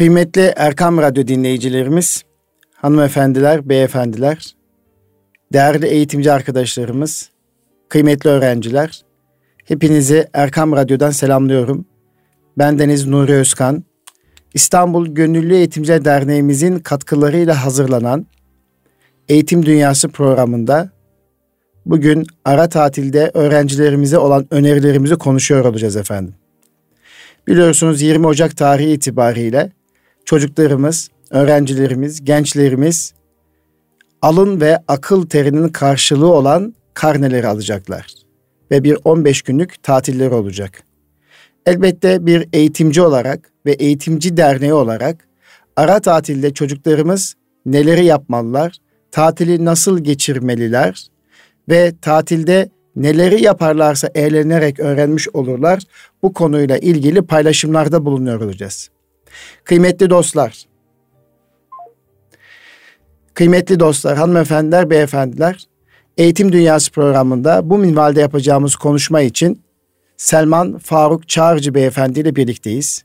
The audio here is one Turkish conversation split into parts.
Kıymetli Erkam Radyo dinleyicilerimiz, hanımefendiler, beyefendiler, değerli eğitimci arkadaşlarımız, kıymetli öğrenciler, hepinizi Erkam Radyo'dan selamlıyorum. Ben Deniz Nuri Özkan. İstanbul Gönüllü Eğitimciler Derneğimizin katkılarıyla hazırlanan Eğitim Dünyası programında bugün ara tatilde öğrencilerimize olan önerilerimizi konuşuyor olacağız efendim. Biliyorsunuz 20 Ocak tarihi itibariyle çocuklarımız, öğrencilerimiz, gençlerimiz alın ve akıl terinin karşılığı olan karneleri alacaklar. Ve bir 15 günlük tatilleri olacak. Elbette bir eğitimci olarak ve eğitimci derneği olarak ara tatilde çocuklarımız neleri yapmalılar, tatili nasıl geçirmeliler ve tatilde neleri yaparlarsa eğlenerek öğrenmiş olurlar. Bu konuyla ilgili paylaşımlarda bulunuyor olacağız. Kıymetli dostlar, kıymetli dostlar, hanımefendiler, beyefendiler, Eğitim Dünyası programında bu minvalde yapacağımız konuşma için Selman Faruk Çağrıcı Beyefendi ile birlikteyiz.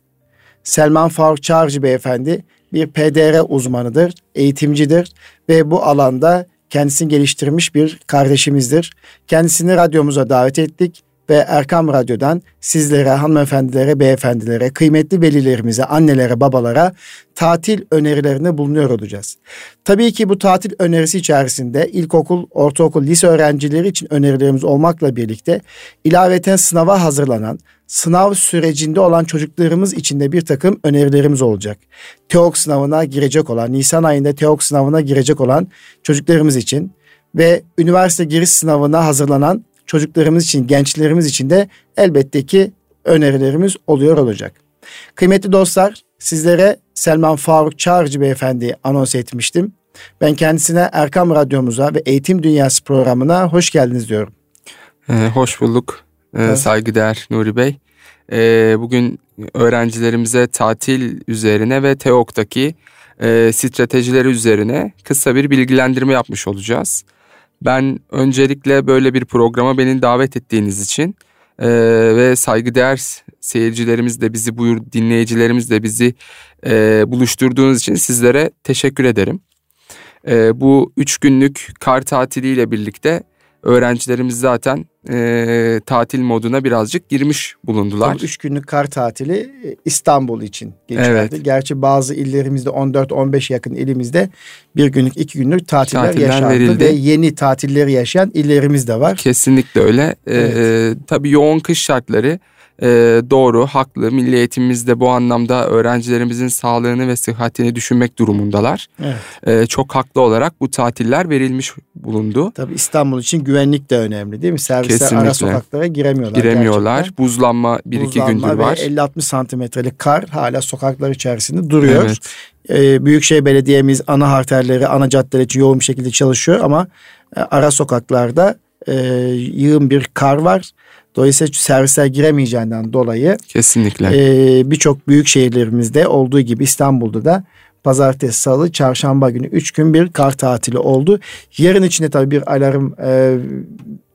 Selman Faruk Çağrıcı Beyefendi bir PDR uzmanıdır, eğitimcidir ve bu alanda kendisini geliştirmiş bir kardeşimizdir. Kendisini radyomuza davet ettik ve Erkam Radyo'dan sizlere, hanımefendilere, beyefendilere, kıymetli velilerimize, annelere, babalara tatil önerilerinde bulunuyor olacağız. Tabii ki bu tatil önerisi içerisinde ilkokul, ortaokul, lise öğrencileri için önerilerimiz olmakla birlikte ilaveten sınava hazırlanan, sınav sürecinde olan çocuklarımız için de bir takım önerilerimiz olacak. TEOK sınavına girecek olan, Nisan ayında TEOK sınavına girecek olan çocuklarımız için ve üniversite giriş sınavına hazırlanan çocuklarımız için, gençlerimiz için de elbette ki önerilerimiz oluyor olacak. Kıymetli dostlar, sizlere Selman Faruk Çağrıcı Beyefendi anons etmiştim. Ben kendisine Erkam Radyomuza ve Eğitim Dünyası programına hoş geldiniz diyorum. Ee, hoş bulduk ee, evet. saygıdeğer Nuri Bey. Ee, bugün öğrencilerimize tatil üzerine ve TEOK'taki e, stratejileri üzerine kısa bir bilgilendirme yapmış olacağız. Ben öncelikle böyle bir programa beni davet ettiğiniz için e, ve saygıdeğer seyircilerimiz de bizi buyur dinleyicilerimiz de bizi e, buluşturduğunuz için sizlere teşekkür ederim. E, bu üç günlük kar tatiliyle birlikte öğrencilerimiz zaten e, tatil moduna birazcık girmiş bulundular. Tabii üç günlük kar tatili e, İstanbul için geçerli. Evet. Gerçi bazı illerimizde 14-15 yakın ilimizde bir günlük iki günlük tatiller, tatiller yaşandı verildi. ve yeni tatilleri yaşayan illerimiz de var. Kesinlikle öyle. E, evet. Ee, tabii yoğun kış şartları e, doğru, haklı. Milli eğitimimizde bu anlamda öğrencilerimizin sağlığını ve sıhhatini düşünmek durumundalar. Evet. E, çok haklı olarak bu tatiller verilmiş bulundu. Tabii İstanbul için güvenlik de önemli değil mi? Servisler Kesinlikle. ara sokaklara giremiyorlar. Giremiyorlar. Gerçekten. Buzlanma bir iki gündür var. 50-60 santimetrelik kar hala sokaklar içerisinde duruyor. Evet. Ee, Büyükşehir Belediye'miz ana harterleri, ana caddeler için yoğun bir şekilde çalışıyor ama e, ara sokaklarda e, yığın bir kar var. Dolayısıyla servisler giremeyeceğinden dolayı kesinlikle e, birçok büyük şehirlerimizde olduğu gibi İstanbul'da da pazartesi, salı, çarşamba günü üç gün bir kar tatili oldu. Yarın içinde tabii bir alarm e,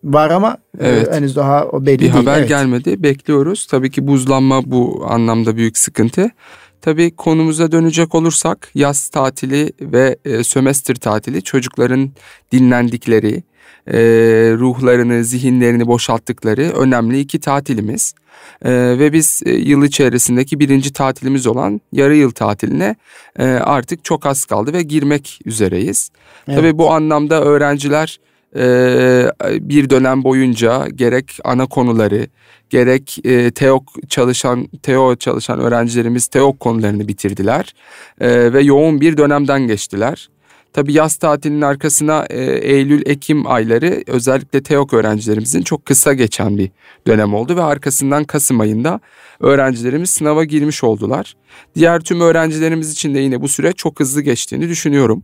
var ama e, evet. e, henüz daha o belli bir değil. Bir haber evet. gelmedi. Bekliyoruz. Tabii ki buzlanma bu anlamda büyük sıkıntı. Tabii konumuza dönecek olursak yaz tatili ve e, sömestr tatili çocukların dinlendikleri, e, ruhlarını, zihinlerini boşalttıkları önemli iki tatilimiz. E, ve biz e, yıl içerisindeki birinci tatilimiz olan yarı yıl tatiline e, artık çok az kaldı ve girmek üzereyiz. Evet. Tabii bu anlamda öğrenciler e, bir dönem boyunca gerek ana konuları gerek e, TEOK çalışan TEO çalışan öğrencilerimiz TEOK konularını bitirdiler e, ve yoğun bir dönemden geçtiler. Tabii yaz tatilinin arkasına e, Eylül-Ekim ayları özellikle TEOK öğrencilerimizin çok kısa geçen bir dönem oldu ve arkasından Kasım ayında öğrencilerimiz sınava girmiş oldular. Diğer tüm öğrencilerimiz için de yine bu süre çok hızlı geçtiğini düşünüyorum.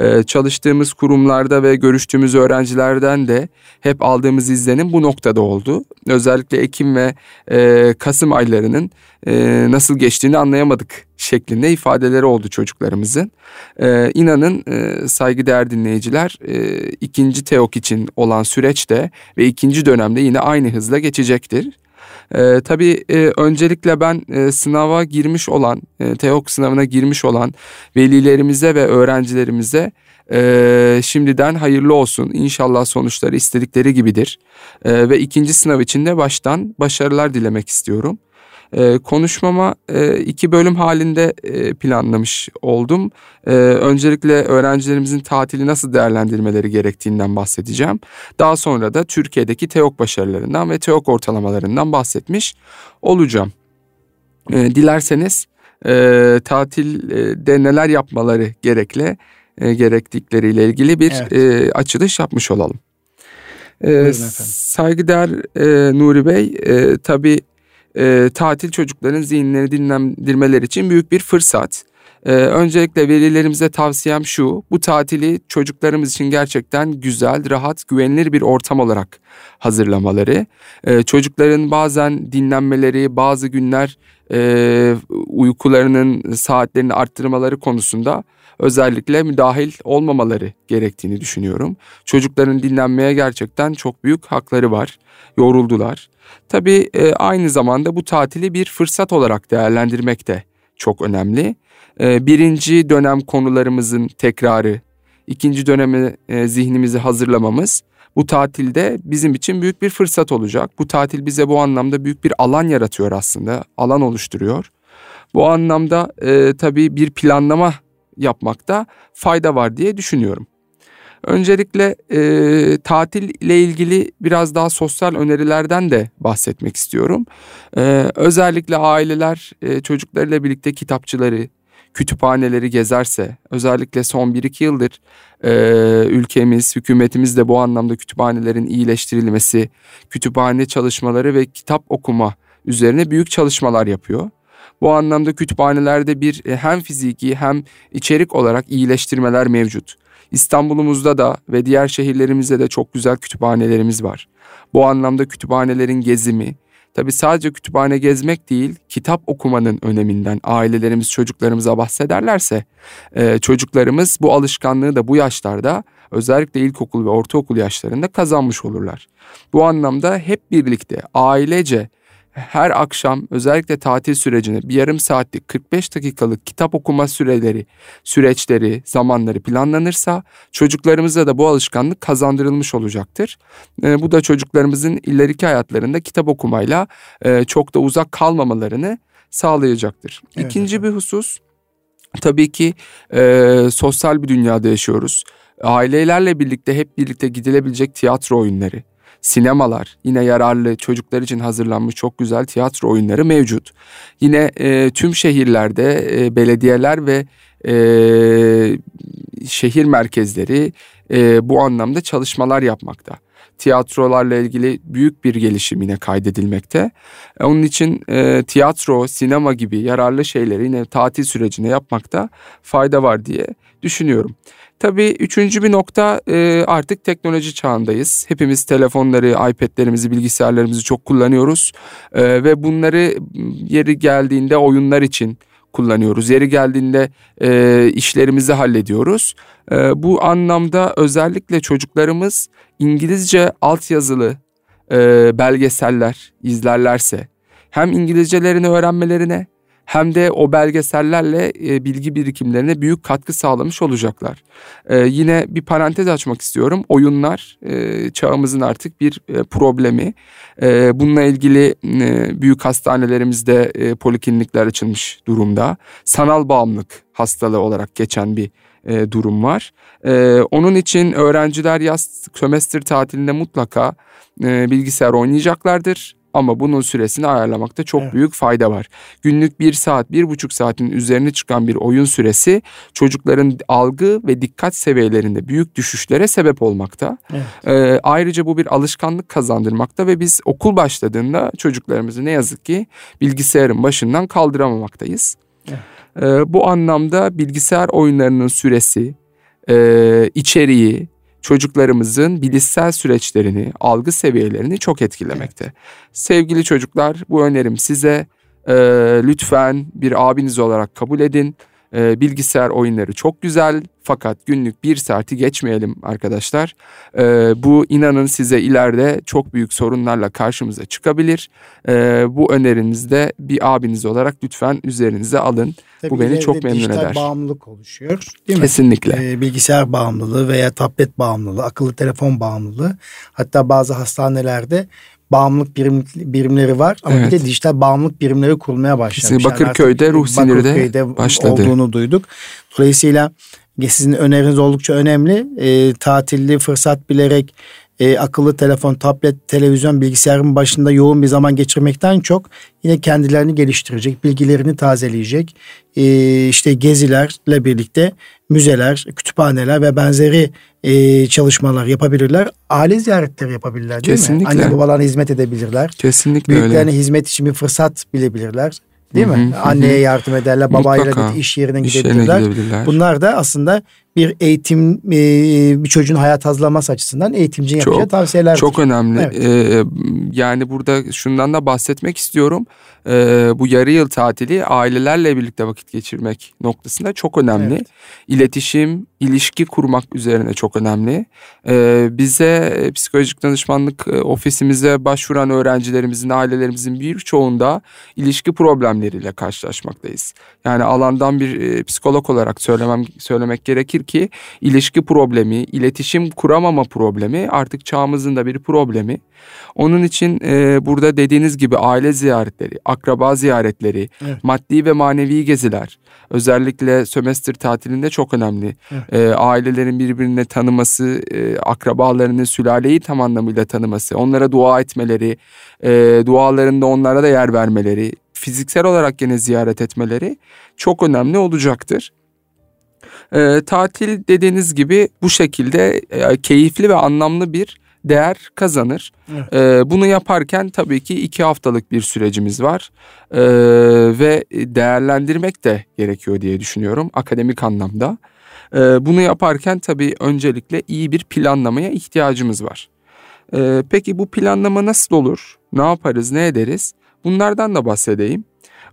Ee, çalıştığımız kurumlarda ve görüştüğümüz öğrencilerden de hep aldığımız izlenim bu noktada oldu. Özellikle Ekim ve e, Kasım aylarının e, nasıl geçtiğini anlayamadık şeklinde ifadeleri oldu çocuklarımızın. E, inanın e, saygıdeğer dinleyiciler e, ikinci TEOK için olan süreçte ve ikinci dönemde yine aynı hızla geçecektir. E, tabii e, öncelikle ben e, sınava girmiş olan, e, TEOK sınavına girmiş olan velilerimize ve öğrencilerimize e, şimdiden hayırlı olsun. İnşallah sonuçları istedikleri gibidir. E, ve ikinci sınav için de baştan başarılar dilemek istiyorum. E, konuşmama e, iki bölüm halinde e, planlamış oldum. E, öncelikle öğrencilerimizin tatili nasıl değerlendirmeleri gerektiğinden bahsedeceğim. Daha sonra da Türkiye'deki TEOK başarılarından ve TEOK ortalamalarından bahsetmiş olacağım. E, dilerseniz e, tatilde neler yapmaları gerekli e, gerektikleriyle ilgili bir evet. e, açılış yapmış olalım. E, saygıdeğer e, Nuri Bey, e, tabii e, tatil çocukların zihinlerini dinlendirmeleri için büyük bir fırsat. Ee, öncelikle velilerimize tavsiyem şu, bu tatili çocuklarımız için gerçekten güzel, rahat, güvenilir bir ortam olarak hazırlamaları. Ee, çocukların bazen dinlenmeleri, bazı günler e, uykularının saatlerini arttırmaları konusunda özellikle müdahil olmamaları gerektiğini düşünüyorum. Çocukların dinlenmeye gerçekten çok büyük hakları var. Yoruldular. Tabii e, aynı zamanda bu tatili bir fırsat olarak değerlendirmek de çok önemli. E, birinci dönem konularımızın tekrarı, ikinci döneme e, zihnimizi hazırlamamız bu tatilde bizim için büyük bir fırsat olacak. Bu tatil bize bu anlamda büyük bir alan yaratıyor aslında, alan oluşturuyor. Bu anlamda e, tabii bir planlama yapmakta fayda var diye düşünüyorum. Öncelikle e, tatil ile ilgili biraz daha sosyal önerilerden de bahsetmek istiyorum. E, özellikle aileler e, çocuklarıyla birlikte kitapçıları, kütüphaneleri gezerse, özellikle son 1-2 yıldır e, ülkemiz, hükümetimiz de bu anlamda kütüphanelerin iyileştirilmesi, kütüphane çalışmaları ve kitap okuma üzerine büyük çalışmalar yapıyor. Bu anlamda kütüphanelerde bir e, hem fiziki hem içerik olarak iyileştirmeler mevcut. İstanbul'umuzda da ve diğer şehirlerimizde de çok güzel kütüphanelerimiz var. Bu anlamda kütüphanelerin gezimi, tabi sadece kütüphane gezmek değil, kitap okumanın öneminden ailelerimiz çocuklarımıza bahsederlerse, e, çocuklarımız bu alışkanlığı da bu yaşlarda özellikle ilkokul ve ortaokul yaşlarında kazanmış olurlar. Bu anlamda hep birlikte ailece her akşam özellikle tatil sürecine bir yarım saatlik 45 dakikalık kitap okuma süreleri, süreçleri, zamanları planlanırsa çocuklarımıza da bu alışkanlık kazandırılmış olacaktır. E, bu da çocuklarımızın ileriki hayatlarında kitap okumayla e, çok da uzak kalmamalarını sağlayacaktır. Evet, İkinci efendim. bir husus tabii ki e, sosyal bir dünyada yaşıyoruz. Ailelerle birlikte hep birlikte gidilebilecek tiyatro oyunları sinemalar, yine yararlı çocuklar için hazırlanmış çok güzel tiyatro oyunları mevcut. Yine e, tüm şehirlerde e, belediyeler ve e, şehir merkezleri e, bu anlamda çalışmalar yapmakta. Tiyatrolarla ilgili büyük bir gelişim yine kaydedilmekte. E, onun için e, tiyatro, sinema gibi yararlı şeyleri yine tatil sürecinde yapmakta fayda var diye düşünüyorum. Tabii üçüncü bir nokta e, artık teknoloji çağındayız. Hepimiz telefonları, iPad'lerimizi, bilgisayarlarımızı çok kullanıyoruz. E, ve bunları yeri geldiğinde oyunlar için kullanıyoruz. Yeri geldiğinde e, işlerimizi hallediyoruz. E, bu anlamda özellikle çocuklarımız İngilizce altyazılı e, belgeseller izlerlerse hem İngilizcelerini öğrenmelerine hem de o belgesellerle e, bilgi birikimlerine büyük katkı sağlamış olacaklar. E, yine bir parantez açmak istiyorum. Oyunlar e, çağımızın artık bir e, problemi. E, bununla ilgili e, büyük hastanelerimizde e, poliklinikler açılmış durumda. Sanal bağımlılık hastalığı olarak geçen bir e, durum var. E, onun için öğrenciler yaz sömestr tatilinde mutlaka e, bilgisayar oynayacaklardır. Ama bunun süresini ayarlamakta çok evet. büyük fayda var. Günlük bir saat, bir buçuk saatin üzerine çıkan bir oyun süresi çocukların algı ve dikkat seviyelerinde büyük düşüşlere sebep olmakta. Evet. Ee, ayrıca bu bir alışkanlık kazandırmakta ve biz okul başladığında çocuklarımızı ne yazık ki bilgisayarın başından kaldıramaktayız. Evet. Ee, bu anlamda bilgisayar oyunlarının süresi, e, içeriği, çocuklarımızın bilişsel süreçlerini, algı seviyelerini çok etkilemekte. Evet. Sevgili çocuklar bu önerim size e, lütfen bir abiniz olarak kabul edin E, bilgisayar oyunları çok güzel fakat günlük bir saati geçmeyelim arkadaşlar. E, bu inanın size ileride çok büyük sorunlarla karşımıza çıkabilir. E, bu önerinizde bir abiniz olarak lütfen üzerinize alın. Tabii bu beni çok memnun eder. bağımlılık oluşuyor değil mi? Kesinlikle. E, bilgisayar bağımlılığı veya tablet bağımlılığı, akıllı telefon bağımlılığı. Hatta bazı hastanelerde bağımlılık birim, birimleri var ama evet. bir de dijital bağımlılık birimleri kurulmaya başlamış. Bakırköy'de yani ruh sinirde başladı. olduğunu duyduk. Dolayısıyla sizin öneriniz oldukça önemli. E, tatilli fırsat bilerek e, akıllı telefon, tablet, televizyon, bilgisayarın başında yoğun bir zaman geçirmekten çok yine kendilerini geliştirecek, bilgilerini tazeleyecek, e, işte gezilerle birlikte müzeler, kütüphaneler ve benzeri e, çalışmalar yapabilirler. Aile ziyaretleri yapabilirler değil Kesinlikle. mi? Anne babalarına hizmet edebilirler. Kesinlikle Büyüklerine öyle. hizmet için bir fırsat bilebilirler. Değil mi? Hı hı, Anneye yardım ederler, babayla Mutlaka. iş yerine iş gidebilirler. gidebilirler. Bunlar da aslında bir eğitim e, bir çocuğun hayat hazırlaması açısından eğitimcinin çok, yapacağı tavsiyeler. Çok önemli. Evet. Ee, yani burada şundan da bahsetmek istiyorum. Ee, bu yarı yıl tatili ailelerle birlikte vakit geçirmek noktasında çok önemli. Evet. İletişim, ilişki kurmak üzerine çok önemli. Ee, bize psikolojik danışmanlık ofisimize başvuran öğrencilerimizin, ailelerimizin birçoğunda ilişki problemleriyle karşılaşmaktayız. Yani alandan bir psikolog olarak söylemem söylemek gerekir ki ilişki problemi, iletişim kuramama problemi artık çağımızın da bir problemi. Onun için e, burada dediğiniz gibi aile ziyaretleri, akraba ziyaretleri, evet. maddi ve manevi geziler özellikle sömestr tatilinde çok önemli. Evet. E, ailelerin birbirini tanıması, e, akrabalarını, sülaleyi tam anlamıyla tanıması, onlara dua etmeleri, e, dualarında onlara da yer vermeleri, fiziksel olarak yine ziyaret etmeleri çok önemli olacaktır. E, tatil dediğiniz gibi bu şekilde e, keyifli ve anlamlı bir değer kazanır. Evet. E, bunu yaparken tabii ki iki haftalık bir sürecimiz var e, ve değerlendirmek de gerekiyor diye düşünüyorum akademik anlamda. E, bunu yaparken tabii öncelikle iyi bir planlamaya ihtiyacımız var. E, peki bu planlama nasıl olur? Ne yaparız, ne ederiz? Bunlardan da bahsedeyim.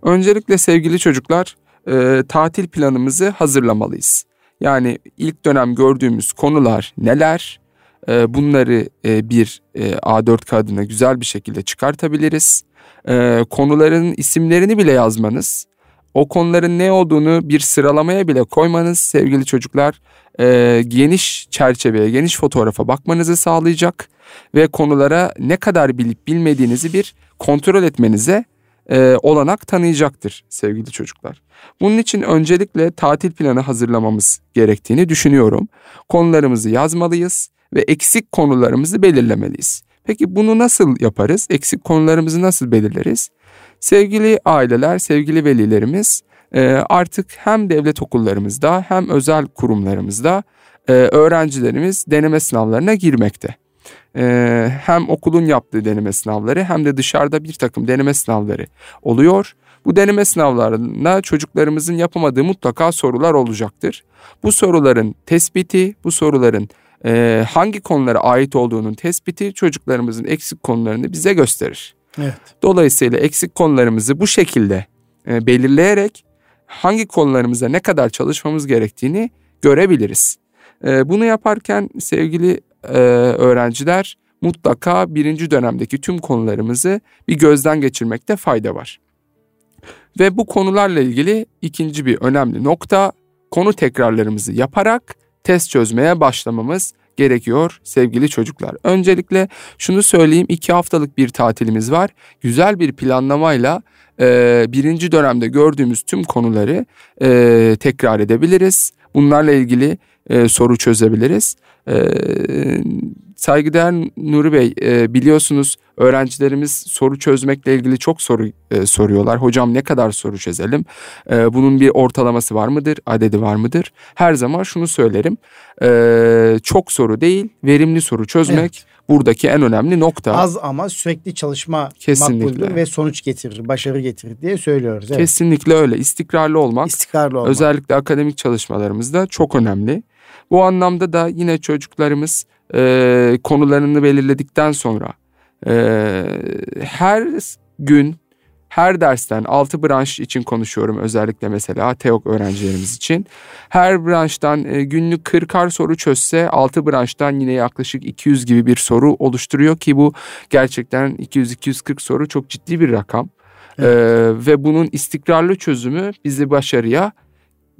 Öncelikle sevgili çocuklar e, tatil planımızı hazırlamalıyız. Yani ilk dönem gördüğümüz konular neler? E, bunları e, bir e, A4 kağıdına güzel bir şekilde çıkartabiliriz. E, konuların isimlerini bile yazmanız, o konuların ne olduğunu bir sıralamaya bile koymanız sevgili çocuklar e, geniş çerçeveye, geniş fotoğrafa bakmanızı sağlayacak ve konulara ne kadar bilip bilmediğinizi bir kontrol etmenize e, olanak tanıyacaktır sevgili çocuklar. Bunun için öncelikle tatil planı hazırlamamız gerektiğini düşünüyorum. Konularımızı yazmalıyız ve eksik konularımızı belirlemeliyiz. Peki bunu nasıl yaparız? Eksik konularımızı nasıl belirleriz? Sevgili aileler, sevgili velilerimiz e, artık hem devlet okullarımızda hem özel kurumlarımızda e, öğrencilerimiz deneme sınavlarına girmekte e, hem okulun yaptığı deneme sınavları hem de dışarıda bir takım deneme sınavları oluyor. Bu deneme sınavlarında çocuklarımızın yapamadığı mutlaka sorular olacaktır. Bu soruların tespiti, bu soruların e, hangi konulara ait olduğunun tespiti çocuklarımızın eksik konularını bize gösterir. Evet. Dolayısıyla eksik konularımızı bu şekilde e, belirleyerek hangi konularımıza ne kadar çalışmamız gerektiğini görebiliriz. E, bunu yaparken sevgili e, öğrenciler mutlaka birinci dönemdeki tüm konularımızı bir gözden geçirmekte fayda var. Ve bu konularla ilgili ikinci bir önemli nokta konu tekrarlarımızı yaparak test çözmeye başlamamız gerekiyor sevgili çocuklar. Öncelikle şunu söyleyeyim iki haftalık bir tatilimiz var. Güzel bir planlamayla e, birinci dönemde gördüğümüz tüm konuları e, tekrar edebiliriz. Bunlarla ilgili e, soru çözebiliriz. E, saygıdeğer Nuri Bey e, biliyorsunuz öğrencilerimiz soru çözmekle ilgili çok soru e, soruyorlar. Hocam ne kadar soru çözelim? E, bunun bir ortalaması var mıdır? Adedi var mıdır? Her zaman şunu söylerim. E, çok soru değil, verimli soru çözmek. Evet buradaki en önemli nokta. Az ama sürekli çalışma Kesinlikle. ve sonuç getirir, başarı getirir diye söylüyoruz. Evet. Kesinlikle öyle. İstikrarlı olmak. İstikrarlı olmak. Özellikle akademik çalışmalarımızda çok önemli. Bu anlamda da yine çocuklarımız e, konularını belirledikten sonra e, her gün her dersten 6 branş için konuşuyorum özellikle mesela TEOK öğrencilerimiz için. Her branştan e, günlük 40'ar soru çözse 6 branştan yine yaklaşık 200 gibi bir soru oluşturuyor ki bu gerçekten 200-240 soru çok ciddi bir rakam. Evet. Ee, ve bunun istikrarlı çözümü bizi başarıya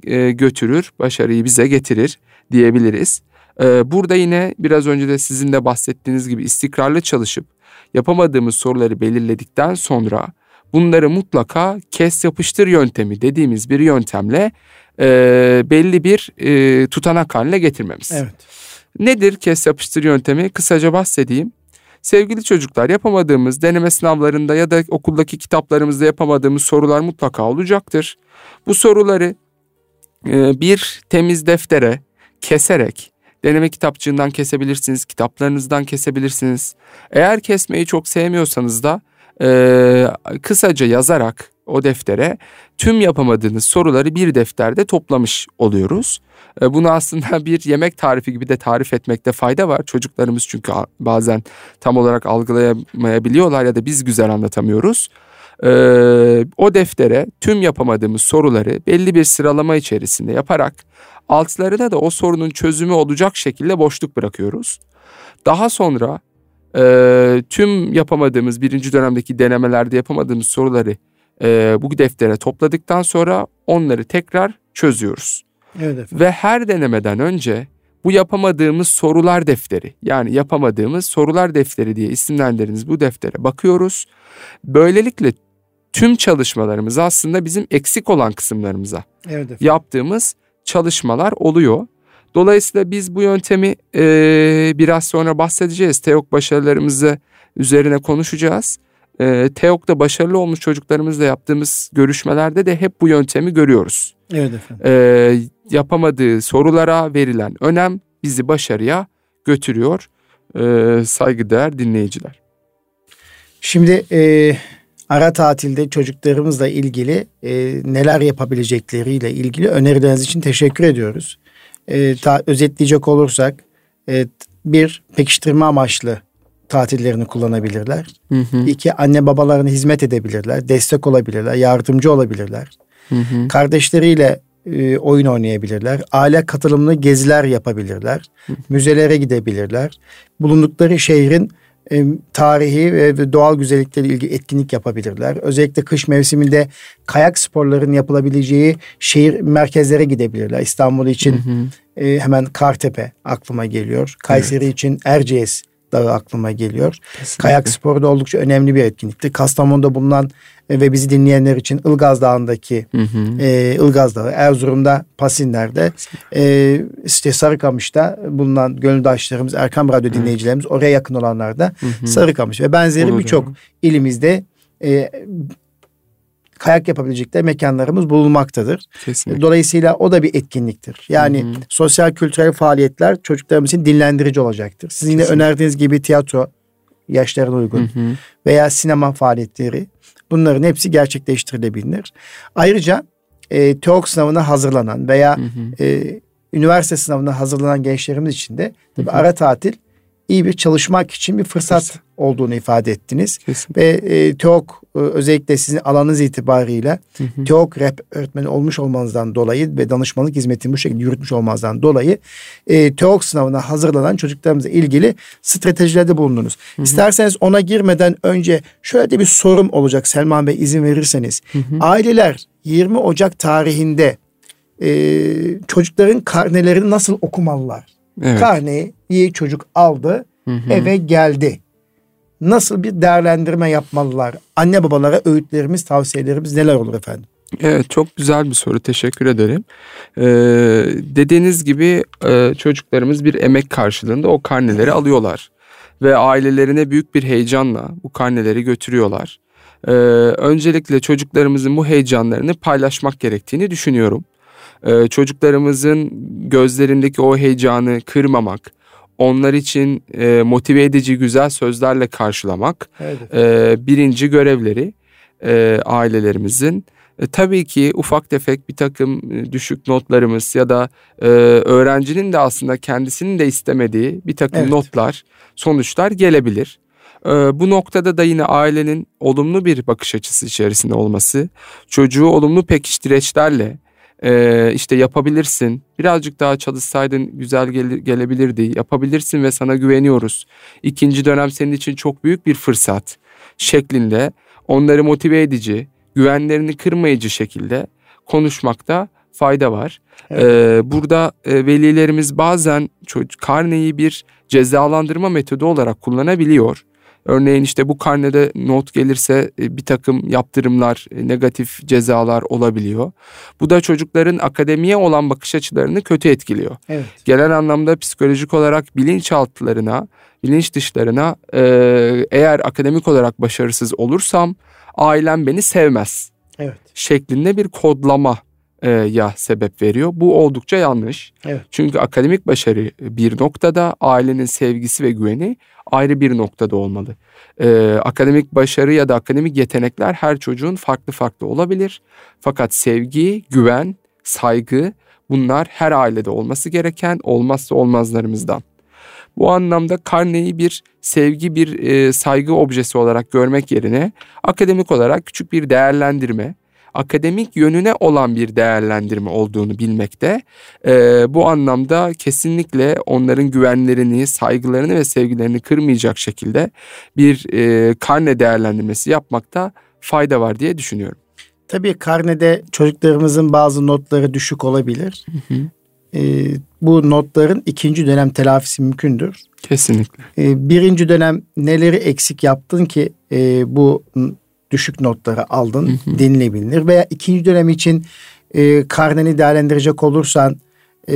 e, götürür, başarıyı bize getirir diyebiliriz. Ee, burada yine biraz önce de sizin de bahsettiğiniz gibi istikrarlı çalışıp yapamadığımız soruları belirledikten sonra bunları mutlaka kes yapıştır yöntemi dediğimiz bir yöntemle e, belli bir e, tutanak haline getirmemiz. Evet. Nedir kes yapıştır yöntemi? Kısaca bahsedeyim. Sevgili çocuklar yapamadığımız deneme sınavlarında ya da okuldaki kitaplarımızda yapamadığımız sorular mutlaka olacaktır. Bu soruları e, bir temiz deftere keserek deneme kitapçığından kesebilirsiniz, kitaplarınızdan kesebilirsiniz. Eğer kesmeyi çok sevmiyorsanız da e, kısaca yazarak o deftere tüm yapamadığınız soruları bir defterde toplamış oluyoruz. Bunu aslında bir yemek tarifi gibi de tarif etmekte fayda var. Çocuklarımız çünkü bazen tam olarak algılayamayabiliyorlar ya da biz güzel anlatamıyoruz. E, o deftere tüm yapamadığımız soruları belli bir sıralama içerisinde yaparak altlarına da o sorunun çözümü olacak şekilde boşluk bırakıyoruz. Daha sonra e, tüm yapamadığımız birinci dönemdeki denemelerde yapamadığımız soruları e, bu deftere topladıktan sonra onları tekrar çözüyoruz. Evet Ve her denemeden önce bu yapamadığımız sorular defteri yani yapamadığımız sorular defteri diye isimlendirdiğimiz bu deftere bakıyoruz. Böylelikle tüm çalışmalarımız aslında bizim eksik olan kısımlarımıza evet yaptığımız çalışmalar oluyor. Dolayısıyla biz bu yöntemi e, biraz sonra bahsedeceğiz. TEOK başarılarımızı üzerine konuşacağız. E, TEOK'ta başarılı olmuş çocuklarımızla yaptığımız görüşmelerde de hep bu yöntemi görüyoruz. Evet efendim. E, yapamadığı sorulara verilen önem bizi başarıya götürüyor. E, saygıdeğer dinleyiciler. Şimdi e, ara tatilde çocuklarımızla ilgili e, neler yapabilecekleriyle ilgili önerileriniz için teşekkür ediyoruz e, ta, özetleyecek olursak e, bir pekiştirme amaçlı tatillerini kullanabilirler. Hı hı. İki anne babalarına hizmet edebilirler, destek olabilirler, yardımcı olabilirler. Hı hı. Kardeşleriyle e, oyun oynayabilirler. Aile katılımlı geziler yapabilirler. Hı. Müzelere gidebilirler. Bulundukları şehrin e, tarihi ve doğal güzellikleri ilgili etkinlik yapabilirler. Özellikle kış mevsiminde kayak sporlarının yapılabileceği şehir merkezlere gidebilirler. İstanbul için hı hı. E, hemen Kartepe aklıma geliyor. Kayseri evet. için Erciyes Dağı aklıma geliyor. Kesinlikle. Kayak sporu da oldukça önemli bir etkinlikti. Kastamonu'da bulunan ve bizi dinleyenler için Ilgaz Dağı'ndaki hı hı. E, Ilgaz Dağı, Erzurum'da Pasinler'de, e, işte Sarıkamış'ta bulunan gönüldaşlarımız, Erkam Radyo evet. dinleyicilerimiz oraya yakın olanlar da hı hı. Sarıkamış ve benzeri birçok ilimizde e, kayak yapabilecekleri mekanlarımız bulunmaktadır. Kesinlikle. Dolayısıyla o da bir etkinliktir. Yani hı hı. sosyal kültürel faaliyetler çocuklarımız için dinlendirici olacaktır. Sizin yine önerdiğiniz gibi tiyatro yaşlarına uygun hı hı. veya sinema faaliyetleri bunların hepsi gerçekleştirilebilir. Ayrıca e, TEOK sınavına hazırlanan veya hı hı. E, üniversite sınavına hazırlanan gençlerimiz için de tabii ara tatil iyi bir çalışmak için bir fırsat Fırsat. Olduğunu ifade ettiniz. Kesinlikle. Ve e, TEOK e, özellikle sizin alanınız itibarıyla hı hı. TEOK rap öğretmeni olmuş olmanızdan dolayı ve danışmanlık hizmetini bu şekilde yürütmüş olmanızdan dolayı e, TEOK sınavına hazırlanan çocuklarımızla ilgili stratejilerde bulundunuz. Hı hı. İsterseniz ona girmeden önce şöyle de bir sorum olacak Selman Bey izin verirseniz. Hı hı. Aileler 20 Ocak tarihinde e, çocukların karnelerini nasıl okumalılar? Evet. Karneyi çocuk aldı, hı hı. eve geldi. Nasıl bir değerlendirme yapmalılar? Anne babalara öğütlerimiz, tavsiyelerimiz neler olur efendim? Evet çok güzel bir soru teşekkür ederim. Ee, dediğiniz gibi e, çocuklarımız bir emek karşılığında o karneleri alıyorlar. Ve ailelerine büyük bir heyecanla bu karneleri götürüyorlar. Ee, öncelikle çocuklarımızın bu heyecanlarını paylaşmak gerektiğini düşünüyorum. Ee, çocuklarımızın gözlerindeki o heyecanı kırmamak, onlar için e, motive edici güzel sözlerle karşılamak evet. e, birinci görevleri e, ailelerimizin. E, tabii ki ufak tefek bir takım e, düşük notlarımız ya da e, öğrencinin de aslında kendisinin de istemediği bir takım evet. notlar, sonuçlar gelebilir. Ee, bu noktada da yine ailenin olumlu bir bakış açısı içerisinde olması, çocuğu olumlu pekiştireçlerle e, işte yapabilirsin, birazcık daha çalışsaydın güzel gele, gelebilirdi, yapabilirsin ve sana güveniyoruz. İkinci dönem senin için çok büyük bir fırsat şeklinde onları motive edici, güvenlerini kırmayıcı şekilde konuşmakta fayda var. Evet. Ee, burada e, velilerimiz bazen çocuk karneyi bir cezalandırma metodu olarak kullanabiliyor. Örneğin işte bu karnede not gelirse e, bir takım yaptırımlar, e, negatif cezalar olabiliyor. Bu da çocukların akademiye olan bakış açılarını kötü etkiliyor. Evet. Genel anlamda psikolojik olarak bilinçaltılarına, bilinç dışlarına e, eğer akademik olarak başarısız olursam ailem beni sevmez. Evet. Şeklinde bir kodlama e, ya sebep veriyor. Bu oldukça yanlış. Evet. Çünkü akademik başarı bir noktada, ailenin sevgisi ve güveni ayrı bir noktada olmalı. E, akademik başarı ya da akademik yetenekler her çocuğun farklı farklı olabilir. Fakat sevgi, güven, saygı bunlar her ailede olması gereken olmazsa olmazlarımızdan. Bu anlamda karneyi bir sevgi, bir e, saygı objesi olarak görmek yerine akademik olarak küçük bir değerlendirme, akademik yönüne olan bir değerlendirme olduğunu bilmekte. E, bu anlamda kesinlikle onların güvenlerini, saygılarını ve sevgilerini kırmayacak şekilde bir e, karne değerlendirmesi yapmakta fayda var diye düşünüyorum. Tabii karnede çocuklarımızın bazı notları düşük olabilir. Hı hı. E, bu notların ikinci dönem telafisi mümkündür. Kesinlikle. E, birinci dönem neleri eksik yaptın ki e, bu düşük notları aldın hı hı. denilebilir. Veya ikinci dönem için e, karneni değerlendirecek olursan e,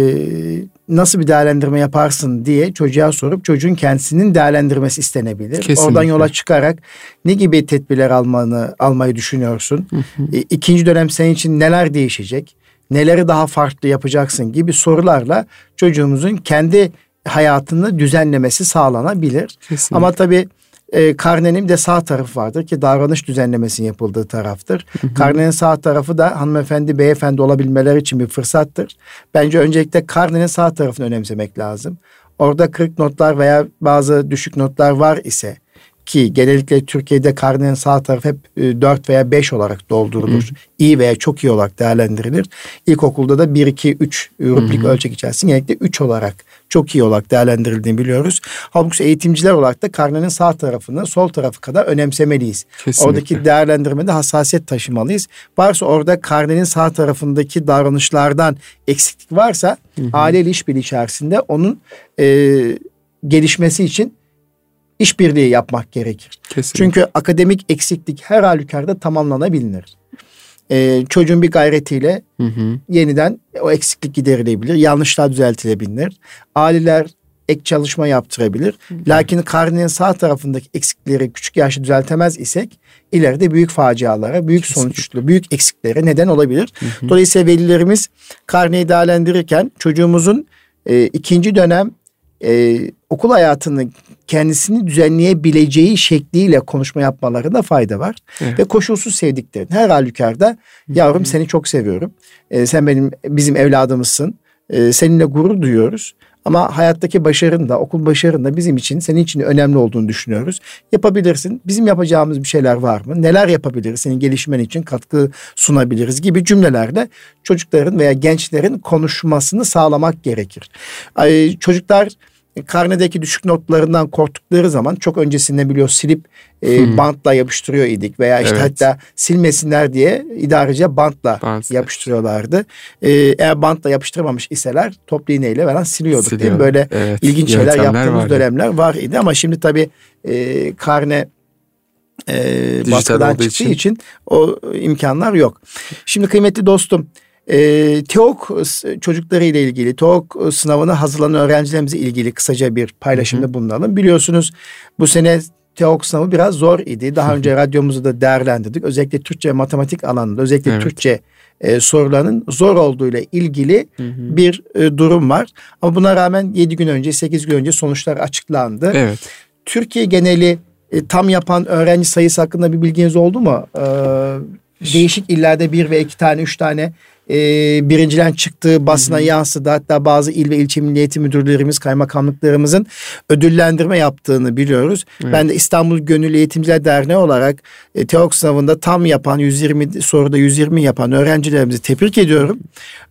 nasıl bir değerlendirme yaparsın diye çocuğa sorup çocuğun kendisinin değerlendirmesi istenebilir. Kesinlikle. Oradan yola çıkarak ne gibi tedbirler almanı almayı düşünüyorsun? Hı hı. E, ikinci dönem senin için neler değişecek? Neleri daha farklı yapacaksın gibi sorularla çocuğumuzun kendi hayatını düzenlemesi sağlanabilir. Kesinlikle. Ama tabii e, karnenin de sağ tarafı vardır ki davranış düzenlemesinin yapıldığı taraftır. Hı hı. Karnenin sağ tarafı da hanımefendi, beyefendi olabilmeleri için bir fırsattır. Bence öncelikle karnenin sağ tarafını önemsemek lazım. Orada kırık notlar veya bazı düşük notlar var ise ki genellikle Türkiye'de karnenin sağ tarafı hep e, 4 veya 5 olarak doldurulur. Hı hı. İyi veya çok iyi olarak değerlendirilir. İlkokulda da 1, 2, 3 rubrik ölçek içerisinde genellikle 3 olarak çok iyi olarak değerlendirildiğini biliyoruz. Halbuki eğitimciler olarak da karnenin sağ tarafını sol tarafı kadar önemsemeliyiz. Kesinlikle. Oradaki değerlendirmede hassasiyet taşımalıyız. Varsa orada karnenin sağ tarafındaki davranışlardan eksiklik varsa hı hı. aileyle işbirliği içerisinde onun e, gelişmesi için işbirliği yapmak gerekir. Kesinlikle. Çünkü akademik eksiklik her halükarda tamamlanabilir. Ee, çocuğun bir gayretiyle hı hı. yeniden o eksiklik giderilebilir. Yanlışlar düzeltilebilir. Aileler ek çalışma yaptırabilir. Hı. Lakin karnenin sağ tarafındaki eksikleri küçük yaşta düzeltemez isek ileride büyük facialara, büyük sonuçlu, büyük eksiklere neden olabilir. Hı hı. Dolayısıyla velilerimiz karneyi değerlendirirken çocuğumuzun e, ikinci dönem e, okul hayatını kendisini düzenleyebileceği şekliyle konuşma yapmalarında fayda var. Evet. Ve koşulsuz sevdiklerin. Her halükarda yavrum seni çok seviyorum. E, sen benim bizim evladımızsın. E, seninle gurur duyuyoruz. Ama hayattaki başarın da okul başarın da bizim için senin için önemli olduğunu düşünüyoruz. Yapabilirsin. Bizim yapacağımız bir şeyler var mı? Neler yapabiliriz? Senin gelişmen için katkı sunabiliriz gibi cümlelerle çocukların veya gençlerin konuşmasını sağlamak gerekir. Ay, çocuklar karnedeki düşük notlarından korktukları zaman çok öncesinde biliyor silip e, hmm. bantla yapıştırıyor idik veya işte evet. hatta silmesinler diye idarece bantla Bant. yapıştırıyorlardı. E, eğer bantla yapıştırmamış iseler toplu iğneyle falan siliyorduk Siliyor. değil mi? Böyle evet. ilginç şeyler yaptığımız vardı. dönemler var idi ama şimdi tabii e, karne e, baskıdan çıktığı için. için o imkanlar yok. Şimdi kıymetli dostum e, TEOK çocukları ile ilgili, TEOK sınavına hazırlanan öğrencilerimize ilgili kısaca bir paylaşımda bulunalım. Biliyorsunuz bu sene TEOK sınavı biraz zor idi. Daha önce radyomuzu da değerlendirdik. Özellikle Türkçe matematik alanında, özellikle evet. Türkçe e, soruların zor olduğu ile ilgili hı hı. bir e, durum var. Ama buna rağmen 7 gün önce, 8 gün önce sonuçlar açıklandı. Evet. Türkiye geneli e, tam yapan öğrenci sayısı hakkında bir bilginiz oldu mu? Ee, değişik illerde bir ve iki tane, üç tane e, birincilen çıktığı basına Hı-hı. yansıdı. Hatta bazı il ve ilçe milliyeti müdürlerimiz, kaymakamlıklarımızın ödüllendirme yaptığını biliyoruz. Evet. Ben de İstanbul Gönüllü Eğitimciler Derneği olarak e, TEOK sınavında tam yapan 120 soruda 120 yapan öğrencilerimizi tebrik ediyorum.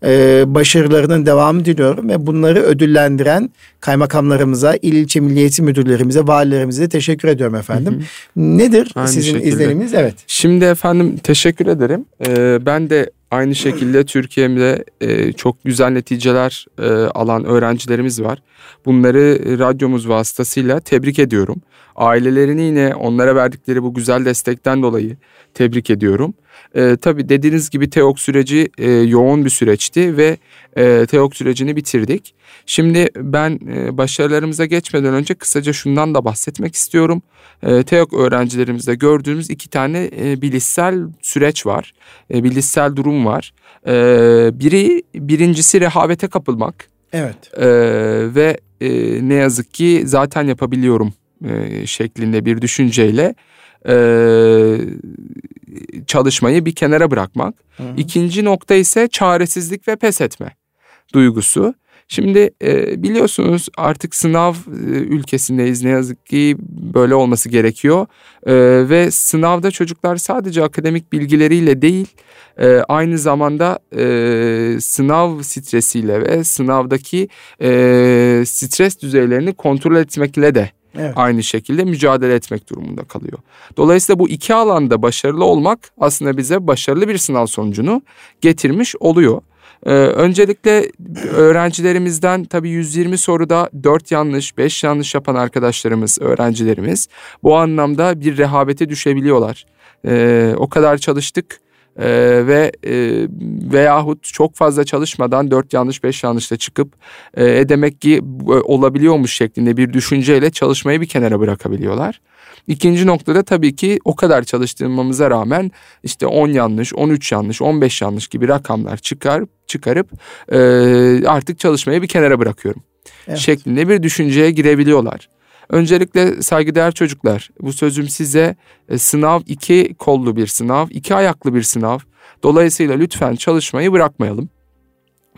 E, başarılarının devamı diliyorum ve bunları ödüllendiren kaymakamlarımıza, il ilçe milliyeti müdürlerimize, valilerimize de teşekkür ediyorum efendim. Hı hı. Nedir Aynı sizin şekilde. izleniminiz? Evet. Şimdi efendim teşekkür ederim. Ee, ben de aynı şekilde Türkiye'mde e, çok güzel neticeler e, alan öğrencilerimiz var. Bunları radyomuz vasıtasıyla tebrik ediyorum. Ailelerini yine onlara verdikleri bu güzel destekten dolayı tebrik ediyorum. E, tabii dediğiniz gibi TEOK süreci e, yoğun bir süreçti ve e, TEOK sürecini bitirdik. Şimdi ben e, başarılarımıza geçmeden önce kısaca şundan da bahsetmek istiyorum. E, TEOK öğrencilerimizde gördüğümüz iki tane e, bilişsel süreç var. E, bilişsel durum var. E, biri birincisi rehavete kapılmak. Evet. E, ve e, ne yazık ki zaten yapabiliyorum e, şeklinde bir düşünceyle e, çalışmayı bir kenara bırakmak. Hı hı. İkinci nokta ise çaresizlik ve pes etme duygusu. Şimdi e, biliyorsunuz artık sınav e, ülkesindeyiz ne yazık ki böyle olması gerekiyor e, ve sınavda çocuklar sadece akademik bilgileriyle değil e, aynı zamanda e, sınav stresiyle ve sınavdaki e, stres düzeylerini kontrol etmekle de Evet. Aynı şekilde mücadele etmek durumunda kalıyor. Dolayısıyla bu iki alanda başarılı olmak aslında bize başarılı bir sınav sonucunu getirmiş oluyor. Ee, öncelikle öğrencilerimizden tabii 120 soruda 4 yanlış, 5 yanlış yapan arkadaşlarımız, öğrencilerimiz bu anlamda bir rehavete düşebiliyorlar. Ee, o kadar çalıştık e, ve e, veyahut çok fazla çalışmadan dört yanlış beş yanlışla çıkıp e, demek ki olabiliyormuş şeklinde bir düşünceyle çalışmayı bir kenara bırakabiliyorlar. İkinci noktada tabii ki o kadar çalıştırmamıza rağmen işte 10 yanlış, 13 yanlış, 15 yanlış gibi rakamlar çıkar çıkarıp e, artık çalışmayı bir kenara bırakıyorum. Evet. şeklinde bir düşünceye girebiliyorlar. Öncelikle saygıdeğer çocuklar bu sözüm size e, sınav iki kollu bir sınav, iki ayaklı bir sınav. Dolayısıyla lütfen çalışmayı bırakmayalım.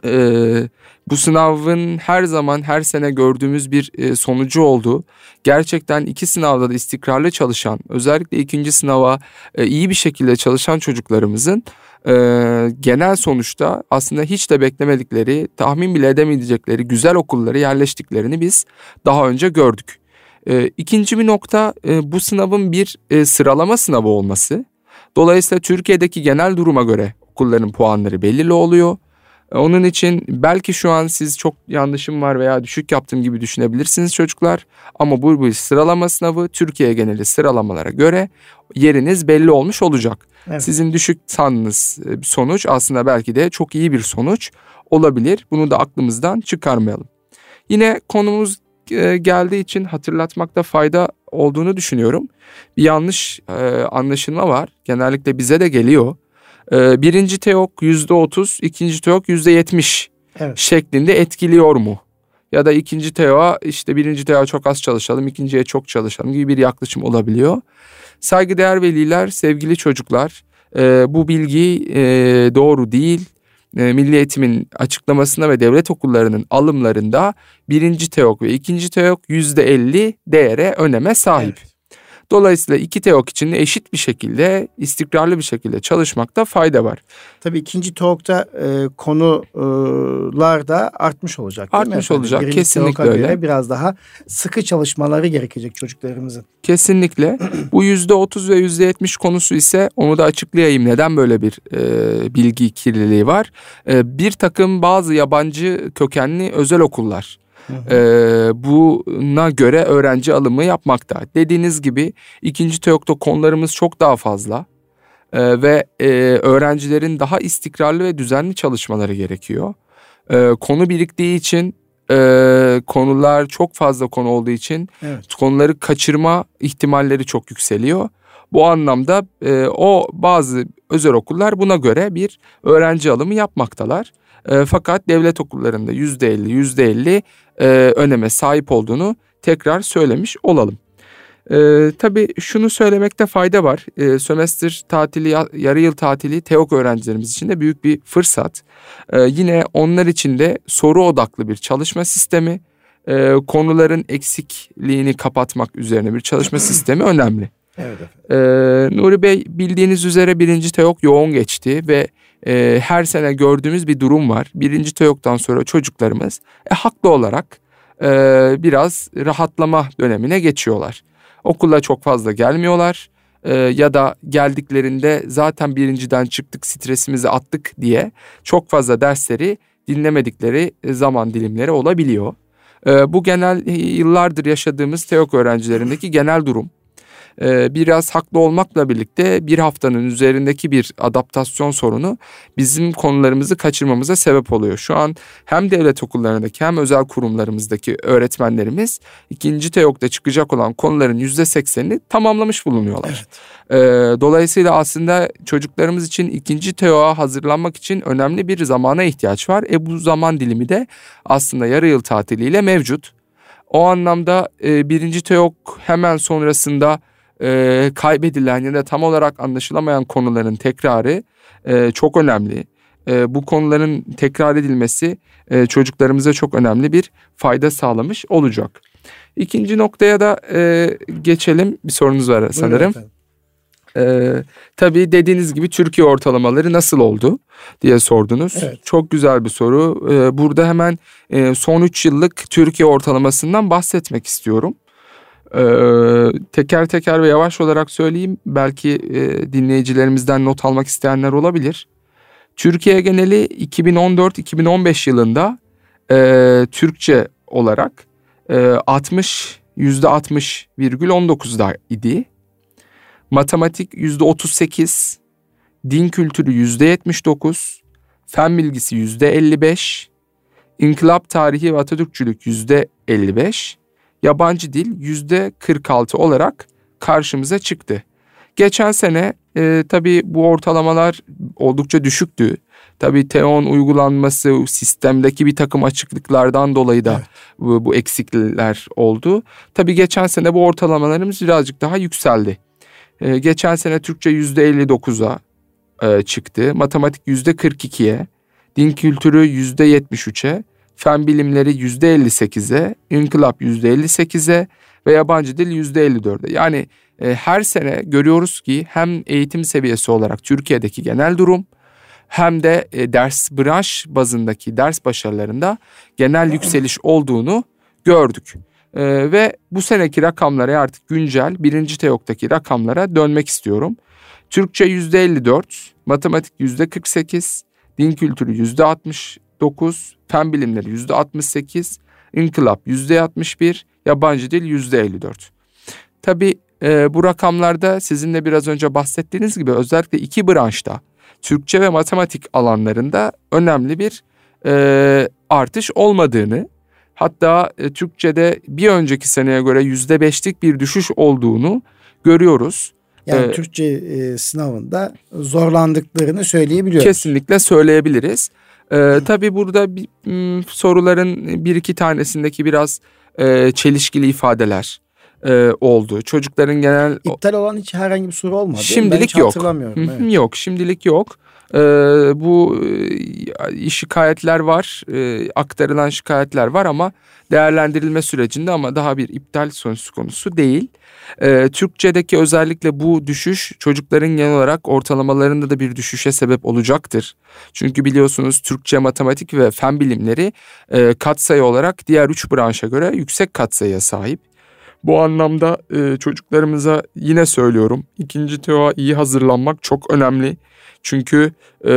Ee, bu sınavın her zaman her sene gördüğümüz bir e, sonucu oldu. Gerçekten iki sınavda da istikrarlı çalışan, özellikle ikinci sınava e, iyi bir şekilde çalışan çocuklarımızın e, genel sonuçta aslında hiç de beklemedikleri, tahmin bile edemeyecekleri güzel okulları yerleştiklerini biz daha önce gördük. E, ikinci bir nokta e, bu sınavın bir e, sıralama sınavı olması. Dolayısıyla Türkiye'deki genel duruma göre okulların puanları belirli oluyor. E, onun için belki şu an siz çok yanlışım var veya düşük yaptığım gibi düşünebilirsiniz çocuklar. Ama bu bir sıralama sınavı Türkiye geneli sıralamalara göre yeriniz belli olmuş olacak. Evet. Sizin düşük sandığınız e, sonuç aslında belki de çok iyi bir sonuç olabilir. Bunu da aklımızdan çıkarmayalım. Yine konumuz geldiği için hatırlatmakta fayda olduğunu düşünüyorum. Bir yanlış e, anlaşılma var. Genellikle bize de geliyor. E, birinci teok yüzde otuz, ikinci teok yüzde yetmiş şeklinde etkiliyor mu? Ya da ikinci teoğa işte birinci teoğa çok az çalışalım, ikinciye çok çalışalım gibi bir yaklaşım olabiliyor. Saygıdeğer veliler, sevgili çocuklar, e, bu bilgi e, doğru değil e, Milli Eğitim'in açıklamasında ve devlet okullarının alımlarında birinci TEOK ve ikinci TEOK yüzde elli değere öneme sahip. Evet. Dolayısıyla iki TEOK için de eşit bir şekilde istikrarlı bir şekilde çalışmakta fayda var. Tabii ikinci TEOK'ta e, konular da artmış olacak değil artmış mi? olacak Birinci kesinlikle öyle. Göre biraz daha sıkı çalışmaları gerekecek çocuklarımızın. Kesinlikle. Bu yüzde otuz ve yüzde yetmiş konusu ise onu da açıklayayım. Neden böyle bir e, bilgi kirliliği var? E, bir takım bazı yabancı kökenli özel okullar e, buna göre öğrenci alımı yapmakta. Dediğiniz gibi ikinci TEOK'ta konularımız çok daha fazla e, ve e, öğrencilerin daha istikrarlı ve düzenli çalışmaları gerekiyor. E, konu biriktiği için e, konular çok fazla konu olduğu için evet. konuları kaçırma ihtimalleri çok yükseliyor. Bu anlamda e, o bazı özel okullar buna göre bir öğrenci alımı yapmaktalar. E, fakat devlet okullarında yüzde elli yüzde elli e, öneme sahip olduğunu tekrar söylemiş olalım. Ee, tabii şunu söylemekte fayda var. Ee, sömestr tatili, yarı yıl tatili TEOK öğrencilerimiz için de büyük bir fırsat. Ee, yine onlar için de soru odaklı bir çalışma sistemi, e, konuların eksikliğini kapatmak üzerine bir çalışma sistemi önemli. Evet Ee, Nuri Bey bildiğiniz üzere birinci TEOK yoğun geçti ve e, her sene gördüğümüz bir durum var. Birinci TEOK'tan sonra çocuklarımız e, haklı olarak e, biraz rahatlama dönemine geçiyorlar. Okula çok fazla gelmiyorlar e, ya da geldiklerinde zaten birinciden çıktık stresimizi attık diye çok fazla dersleri dinlemedikleri zaman dilimleri olabiliyor. E, bu genel yıllardır yaşadığımız TEOK öğrencilerindeki genel durum. Ee, biraz haklı olmakla birlikte bir haftanın üzerindeki bir adaptasyon sorunu bizim konularımızı kaçırmamıza sebep oluyor. Şu an hem devlet okullarındaki hem özel kurumlarımızdaki öğretmenlerimiz ikinci TEOK'ta çıkacak olan konuların yüzde seksenini tamamlamış bulunuyorlar. Evet. Ee, dolayısıyla aslında çocuklarımız için ikinci TEOK'a hazırlanmak için önemli bir zamana ihtiyaç var. E bu zaman dilimi de aslında yarı yıl tatiliyle mevcut. O anlamda e, birinci TEOK hemen sonrasında e, kaybedilen ya da tam olarak anlaşılamayan konuların tekrarı e, çok önemli. E, bu konuların tekrar edilmesi e, çocuklarımıza çok önemli bir fayda sağlamış olacak. İkinci noktaya da e, geçelim. Bir sorunuz var sanırım. Ee, tabii dediğiniz gibi Türkiye ortalamaları nasıl oldu diye sordunuz. Evet. Çok güzel bir soru. Ee, burada hemen e, son 3 yıllık Türkiye ortalamasından bahsetmek istiyorum. Ee, teker teker ve yavaş olarak söyleyeyim. Belki e, dinleyicilerimizden not almak isteyenler olabilir. Türkiye geneli 2014-2015 yılında e, Türkçe olarak e, 60 %60,19'da idi. Matematik %38, din kültürü %79, fen bilgisi %55, inkılap tarihi ve Atatürkçülük %55, yabancı dil yüzde 46 olarak karşımıza çıktı. Geçen sene e, tabii bu ortalamalar oldukça düşüktü. Tabii TEON uygulanması sistemdeki bir takım açıklıklardan dolayı da evet. bu, bu eksiklikler oldu. Tabii geçen sene bu ortalamalarımız birazcık daha yükseldi. E, geçen sene Türkçe yüzde 59'a e, çıktı. Matematik yüzde 42'ye, din kültürü yüzde 73'e, fen bilimleri yüzde 58'e, inkılap yüzde 58'e ve yabancı dil yüzde 54'e. Yani e, her sene görüyoruz ki hem eğitim seviyesi olarak Türkiye'deki genel durum hem de e, ders branş bazındaki ders başarılarında genel yükseliş olduğunu gördük. E, ve bu seneki rakamlara artık güncel birinci TEOK'taki rakamlara dönmek istiyorum. Türkçe yüzde 54, matematik yüzde 48, din kültürü yüzde 60, 9, fen bilimleri yüzde 68, inkılap yüzde 61, yabancı dil yüzde 54. Tabi e, bu rakamlarda sizin de biraz önce bahsettiğiniz gibi özellikle iki branşta Türkçe ve matematik alanlarında önemli bir e, artış olmadığını hatta e, Türkçe'de bir önceki seneye göre yüzde beşlik bir düşüş olduğunu görüyoruz. Yani ee, Türkçe e, sınavında zorlandıklarını söyleyebiliyoruz. Kesinlikle söyleyebiliriz. Ee, tabii burada bir, soruların bir iki tanesindeki biraz e, çelişkili ifadeler e, oldu. Çocukların genel... İptal olan hiç herhangi bir soru olmadı. Şimdilik ben hiç yok. Hatırlamıyorum. Evet. Yok şimdilik yok. Ee, bu e, şikayetler var, e, aktarılan şikayetler var ama değerlendirilme sürecinde ama daha bir iptal söz konusu değil. Ee, Türkçedeki özellikle bu düşüş çocukların genel olarak ortalamalarında da bir düşüşe sebep olacaktır. Çünkü biliyorsunuz Türkçe, matematik ve fen bilimleri e, katsayı olarak diğer üç branşa göre yüksek katsayıya sahip. Bu anlamda e, çocuklarımıza yine söylüyorum ikinci TEO'a iyi hazırlanmak çok önemli. Çünkü e,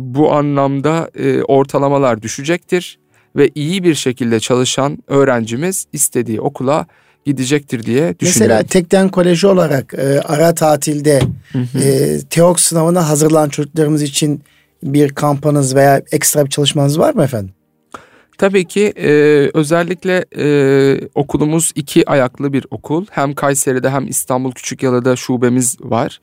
bu anlamda e, ortalamalar düşecektir ve iyi bir şekilde çalışan öğrencimiz istediği okula gidecektir diye düşünüyorum. Mesela Tekden Koleji olarak e, ara tatilde e, TEOK sınavına hazırlanan çocuklarımız için bir kampanız veya ekstra bir çalışmanız var mı efendim? Tabii ki e, özellikle e, okulumuz iki ayaklı bir okul. Hem Kayseri'de hem İstanbul Küçükyalı'da şubemiz var.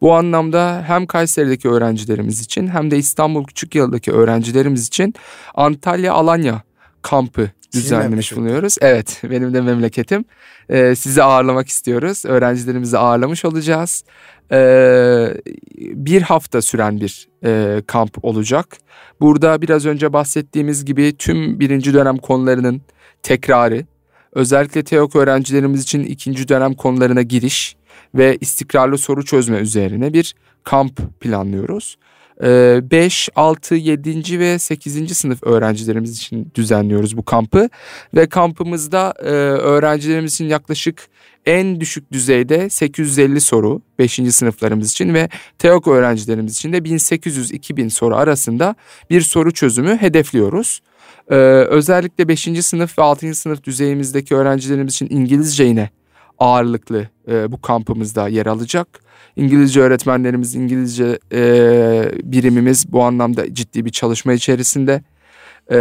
Bu anlamda hem Kayseri'deki öğrencilerimiz için hem de İstanbul Küçükyalı'daki öğrencilerimiz için Antalya Alanya kampı düzenlemiş bulunuyoruz. Evet benim de memleketim. Ee, sizi ağırlamak istiyoruz. Öğrencilerimizi ağırlamış olacağız. Ee, bir hafta süren bir e, kamp olacak. Burada biraz önce bahsettiğimiz gibi tüm birinci dönem konularının tekrarı, özellikle TEOK öğrencilerimiz için ikinci dönem konularına giriş ve istikrarlı soru çözme üzerine bir kamp planlıyoruz. 5, 6, 7. ve 8. sınıf öğrencilerimiz için düzenliyoruz bu kampı. Ve kampımızda e, öğrencilerimiz için yaklaşık en düşük düzeyde 850 soru 5. sınıflarımız için ve TEOK öğrencilerimiz için de 1800-2000 soru arasında bir soru çözümü hedefliyoruz. Ee, özellikle 5. sınıf ve 6. sınıf düzeyimizdeki öğrencilerimiz için İngilizce yine ağırlıklı e, bu kampımızda yer alacak. İngilizce öğretmenlerimiz, İngilizce e, birimimiz bu anlamda ciddi bir çalışma içerisinde. E,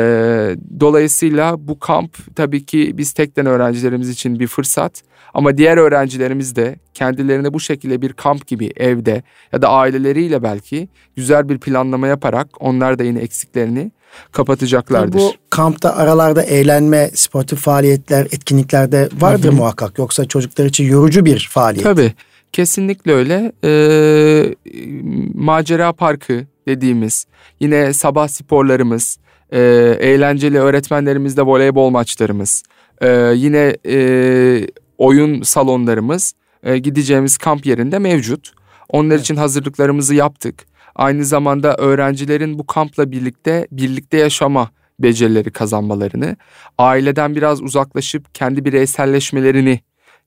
dolayısıyla bu kamp tabii ki biz tekten öğrencilerimiz için bir fırsat. Ama diğer öğrencilerimiz de kendilerine bu şekilde bir kamp gibi evde ya da aileleriyle belki güzel bir planlama yaparak onlar da yine eksiklerini kapatacaklardır. Bu kampta aralarda eğlenme, sportif faaliyetler, etkinlikler de vardır Hı-hı. muhakkak. Yoksa çocuklar için yorucu bir faaliyet. Tabii. Kesinlikle öyle. Ee, macera parkı dediğimiz yine sabah sporlarımız, e, eğlenceli öğretmenlerimizle voleybol maçlarımız, e, yine e, oyun salonlarımız e, gideceğimiz kamp yerinde mevcut. Onlar evet. için hazırlıklarımızı yaptık. Aynı zamanda öğrencilerin bu kampla birlikte birlikte yaşama becerileri kazanmalarını, aileden biraz uzaklaşıp kendi bireyselleşmelerini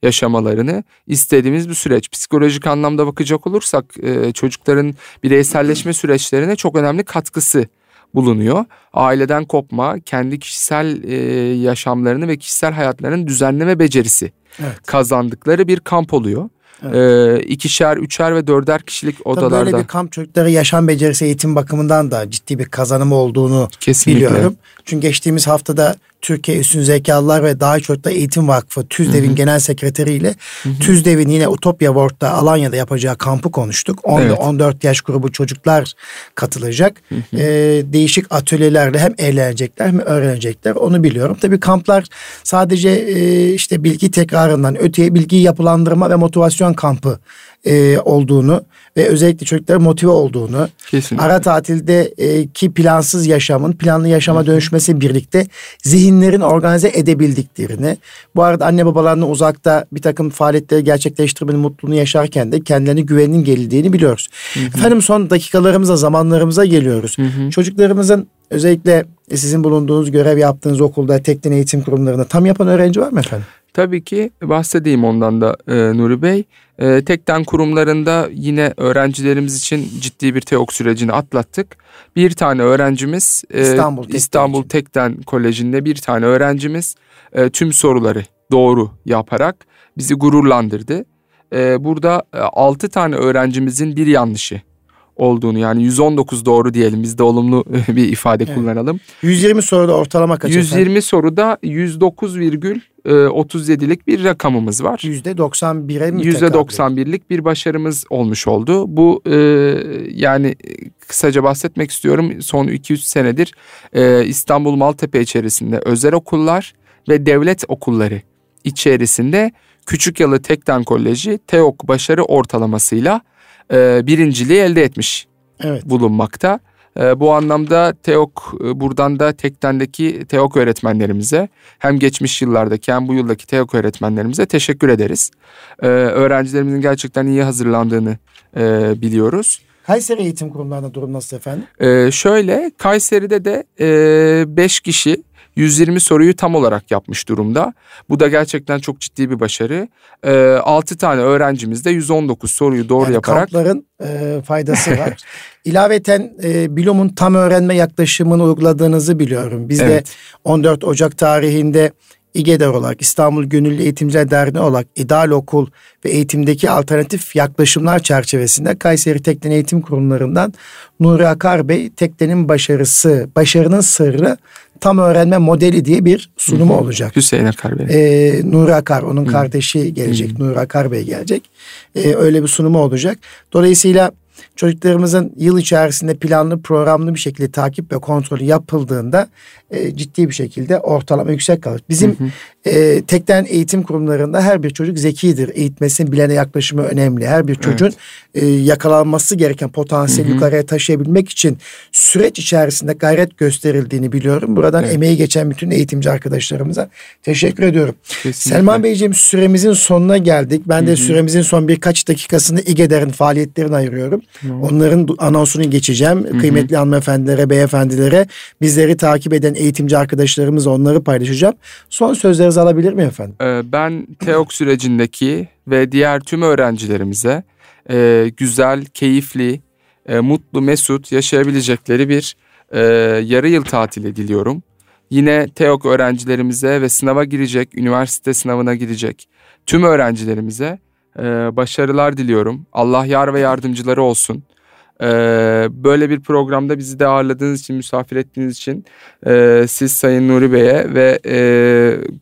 yaşamalarını istediğimiz bir süreç. Psikolojik anlamda bakacak olursak e, çocukların bireyselleşme süreçlerine çok önemli katkısı bulunuyor. Aileden kopma, kendi kişisel e, yaşamlarını ve kişisel hayatlarının düzenleme becerisi evet. kazandıkları bir kamp oluyor. Evet. Ee, ikişer, üçer ve dörder kişilik odalarda. Tabii böyle bir kamp çocukları yaşam becerisi eğitim bakımından da ciddi bir kazanımı olduğunu Kesinlikle. biliyorum. Çünkü geçtiğimiz haftada Türkiye Üstün Zekalılar ve Daha Çocuklar Eğitim Vakfı TÜZDEV'in genel sekreteriyle TÜZDEV'in yine Utopya World'da Alanya'da yapacağı kampı konuştuk. 10 evet. 14 yaş grubu çocuklar katılacak. Ee, değişik atölyelerle hem eğlenecekler hem öğrenecekler onu biliyorum. Tabii kamplar sadece e, işte bilgi tekrarından öteye bilgiyi yapılandırma ve motivasyon kampı e, olduğunu ve özellikle çocukların motive olduğunu, Kesinlikle. ara tatilde e, ki plansız yaşamın planlı yaşama dönüşmesi birlikte zihinlerin organize edebildiklerini, bu arada anne babalarının uzakta bir takım faaliyetleri gerçekleştirmenin mutluluğunu yaşarken de kendilerine güvenin geldiğini biliyoruz. Hı hı. Efendim son dakikalarımıza, zamanlarımıza geliyoruz. Hı hı. Çocuklarımızın özellikle sizin bulunduğunuz görev yaptığınız okulda teknik eğitim kurumlarında tam yapan öğrenci var mı efendim? Tabii ki bahsedeyim ondan da e, Nuri Bey. E, Tekten kurumlarında yine öğrencilerimiz için ciddi bir TEOK sürecini atlattık. Bir tane öğrencimiz e, İstanbul, Tekten, İstanbul Tekten Koleji'nde bir tane öğrencimiz e, tüm soruları doğru yaparak bizi gururlandırdı. E, burada e, 6 tane öğrencimizin bir yanlışı olduğunu yani 119 doğru diyelim biz de olumlu bir ifade evet. kullanalım. 120 soruda ortalama kaç 120 efendim? soruda 109,37'lik bir rakamımız var. %91'e mi %91'lik bir başarımız olmuş oldu. Bu e, yani kısaca bahsetmek istiyorum. Son 2-3 senedir e, İstanbul Maltepe içerisinde özel okullar ve devlet okulları içerisinde Küçük Yalı Tekten Koleji TEOK başarı ortalamasıyla e, birinciliği elde etmiş evet. bulunmakta. E, bu anlamda TEOK e, buradan da Tekten'deki TEOK öğretmenlerimize hem geçmiş yıllardaki hem bu yıldaki TEOK öğretmenlerimize teşekkür ederiz. E, öğrencilerimizin gerçekten iyi hazırlandığını e, biliyoruz. Kayseri Eğitim Kurumlarında durum nasıl efendim? Ee, şöyle Kayseri'de de 5 e, kişi 120 soruyu tam olarak yapmış durumda. Bu da gerçekten çok ciddi bir başarı. E, ee, 6 tane öğrencimiz de 119 soruyu doğru yani yaparak. Kampların e, faydası var. İlaveten e, Bilom'un tam öğrenme yaklaşımını uyguladığınızı biliyorum. Biz evet. de 14 Ocak tarihinde İGEDER olarak İstanbul Gönüllü Eğitimciler Derneği olarak İdeal Okul ve eğitimdeki alternatif yaklaşımlar çerçevesinde Kayseri Teknen Eğitim Kurumlarından Nuri Akar Bey Teknenin başarısı, başarının sırrı tam öğrenme modeli diye bir sunumu olacak. Hüseyin Akar Bey. Ee, Nuri Akar onun Hı. kardeşi gelecek. Hı. Nuri Akar Bey gelecek. Ee, öyle bir sunumu olacak. Dolayısıyla çocuklarımızın yıl içerisinde planlı programlı bir şekilde takip ve kontrol yapıldığında e, ciddi bir şekilde ortalama yüksek kalır. Bizim hı hı. E, tekten eğitim kurumlarında her bir çocuk zekidir. Eğitmesinin bilene yaklaşımı önemli. Her bir çocuğun evet. e, yakalanması gereken potansiyeli yukarıya taşıyabilmek için süreç içerisinde gayret gösterildiğini biliyorum. Buradan evet. emeği geçen bütün eğitimci arkadaşlarımıza teşekkür ediyorum. Kesinlikle. Selman Beyciğim süremizin sonuna geldik. Ben de hı hı. süremizin son birkaç dakikasını İGEDER'in faaliyetlerine ayırıyorum. Hı. Onların anonsunu geçeceğim. Hı hı. Kıymetli hanımefendilere, beyefendilere bizleri takip eden eğitimci arkadaşlarımız onları paylaşacağım. Son sözlerinizi alabilir miyim efendim? Ee, ben TEOK sürecindeki ve diğer tüm öğrencilerimize e, güzel, keyifli, e, mutlu, mesut yaşayabilecekleri bir e, yarı yıl tatili diliyorum. Yine TEOK öğrencilerimize ve sınava girecek, üniversite sınavına girecek tüm öğrencilerimize başarılar diliyorum. Allah yar ve yardımcıları olsun. Ee, böyle bir programda bizi de ağırladığınız için, misafir ettiğiniz için e, siz Sayın Nuri Bey'e ve e,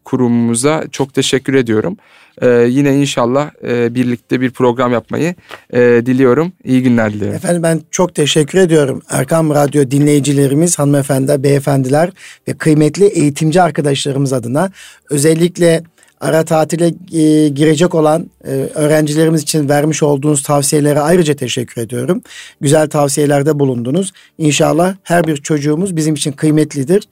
kurumumuza çok teşekkür ediyorum. Ee, yine inşallah e, birlikte bir program yapmayı e, diliyorum. İyi günler diliyorum. Efendim ben çok teşekkür ediyorum. Erkam Radyo dinleyicilerimiz, hanımefendi, beyefendiler ve kıymetli eğitimci arkadaşlarımız adına özellikle ara tatile e, girecek olan e, öğrencilerimiz için vermiş olduğunuz tavsiyelere ayrıca teşekkür ediyorum. Güzel tavsiyelerde bulundunuz. İnşallah her bir çocuğumuz bizim için kıymetlidir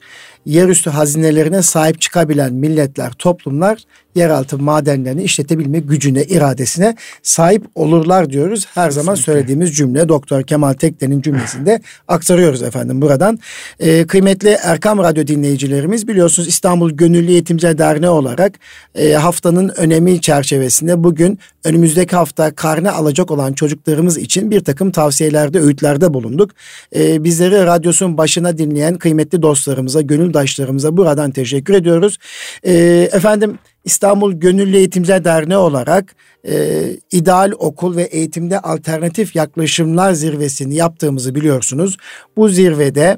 yerüstü hazinelerine sahip çıkabilen milletler, toplumlar yeraltı madenlerini işletebilme gücüne, iradesine sahip olurlar diyoruz. Her Kesinlikle. zaman söylediğimiz cümle Doktor Kemal Tekne'nin cümlesinde aktarıyoruz efendim buradan. Ee, kıymetli Erkam Radyo dinleyicilerimiz biliyorsunuz İstanbul Gönüllü Eğitimciler Derneği olarak e, haftanın önemi çerçevesinde bugün önümüzdeki hafta karne alacak olan çocuklarımız için bir takım tavsiyelerde, öğütlerde bulunduk. E, bizleri radyosun başına dinleyen kıymetli dostlarımıza, gönül yurttaşlarımıza buradan teşekkür ediyoruz. E, efendim İstanbul Gönüllü Eğitimciler Derneği olarak e, ideal okul ve eğitimde alternatif yaklaşımlar zirvesini yaptığımızı biliyorsunuz. Bu zirvede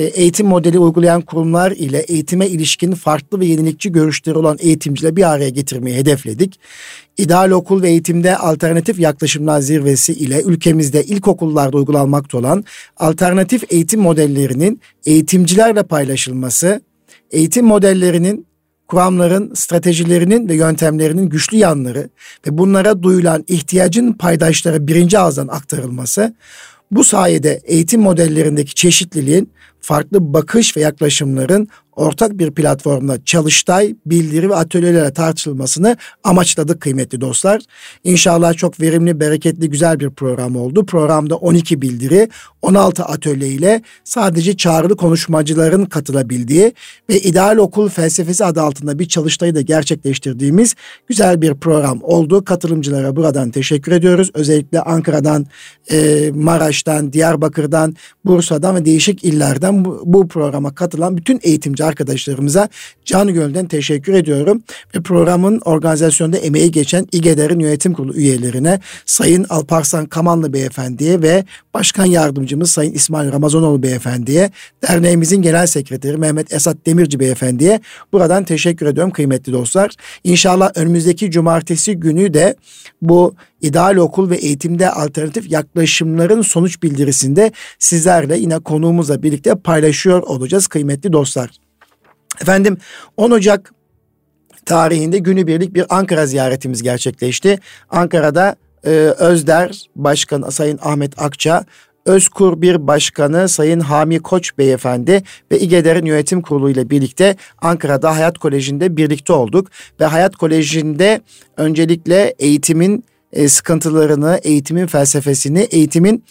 eğitim modeli uygulayan kurumlar ile eğitime ilişkin farklı ve yenilikçi görüşleri olan eğitimciler bir araya getirmeyi hedefledik. İdeal okul ve eğitimde alternatif yaklaşımlar zirvesi ile ülkemizde ilkokullarda uygulanmakta olan alternatif eğitim modellerinin eğitimcilerle paylaşılması, eğitim modellerinin kuramların, stratejilerinin ve yöntemlerinin güçlü yanları ve bunlara duyulan ihtiyacın paydaşlara birinci ağızdan aktarılması, bu sayede eğitim modellerindeki çeşitliliğin farklı bakış ve yaklaşımların ortak bir platformda çalıştay, bildiri ve atölyelerle tartışılmasını amaçladık kıymetli dostlar. İnşallah çok verimli, bereketli, güzel bir program oldu. Programda 12 bildiri, 16 atölye ile sadece çağrılı konuşmacıların katılabildiği ve ideal okul felsefesi adı altında bir çalıştayı da gerçekleştirdiğimiz güzel bir program oldu. Katılımcılara buradan teşekkür ediyoruz. Özellikle Ankara'dan, e, Maraş'tan, Diyarbakır'dan, Bursa'dan ve değişik illerden bu, bu programa katılan bütün eğitimci arkadaşlarımıza canı gönülden teşekkür ediyorum. Ve programın organizasyonunda emeği geçen İGEDER'in yönetim kurulu üyelerine Sayın Alparslan Kamanlı Beyefendi'ye ve Başkan Yardımcımız Sayın İsmail Ramazanoğlu Beyefendi'ye, derneğimizin Genel Sekreteri Mehmet Esat Demirci Beyefendi'ye buradan teşekkür ediyorum kıymetli dostlar. İnşallah önümüzdeki cumartesi günü de bu ideal okul ve eğitimde alternatif yaklaşımların sonuç bildirisinde sizlerle yine konuğumuzla birlikte paylaşıyor olacağız kıymetli dostlar. Efendim 10 Ocak tarihinde günübirlik bir Ankara ziyaretimiz gerçekleşti. Ankara'da e, Özder Başkanı Sayın Ahmet Akça, Özkur bir başkanı Sayın Hami Koç beyefendi ve İGEDER'in yönetim kurulu ile birlikte Ankara'da Hayat Koleji'nde birlikte olduk. Ve Hayat Koleji'nde öncelikle eğitimin e, sıkıntılarını, eğitimin felsefesini, eğitimin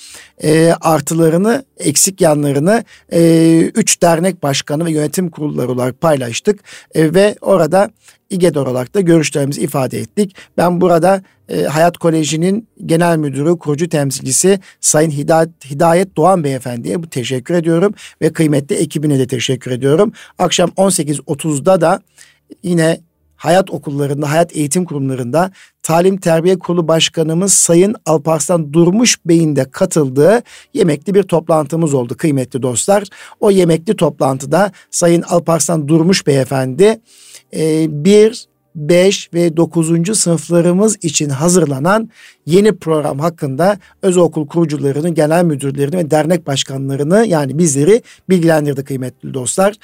e, artılarını, eksik yanlarını e, üç dernek başkanı ve yönetim kurulları olarak paylaştık ve orada İGED olarak da görüşlerimizi ifade ettik. Ben burada e, Hayat Koleji'nin genel müdürü, kurucu temsilcisi Sayın Hidayet, Hidayet Doğan Beyefendi'ye bu teşekkür ediyorum ve kıymetli ekibine de teşekkür ediyorum. Akşam 18.30'da da yine hayat okullarında, hayat eğitim kurumlarında Talim Terbiye Kurulu Başkanımız Sayın Alparslan Durmuş Bey'in de katıldığı yemekli bir toplantımız oldu kıymetli dostlar. O yemekli toplantıda Sayın Alparslan Durmuş Beyefendi e, bir 5 ve 9. sınıflarımız için hazırlanan yeni program hakkında özel kurucularını, genel müdürlerini ve dernek başkanlarını yani bizleri bilgilendirdi kıymetli dostlar.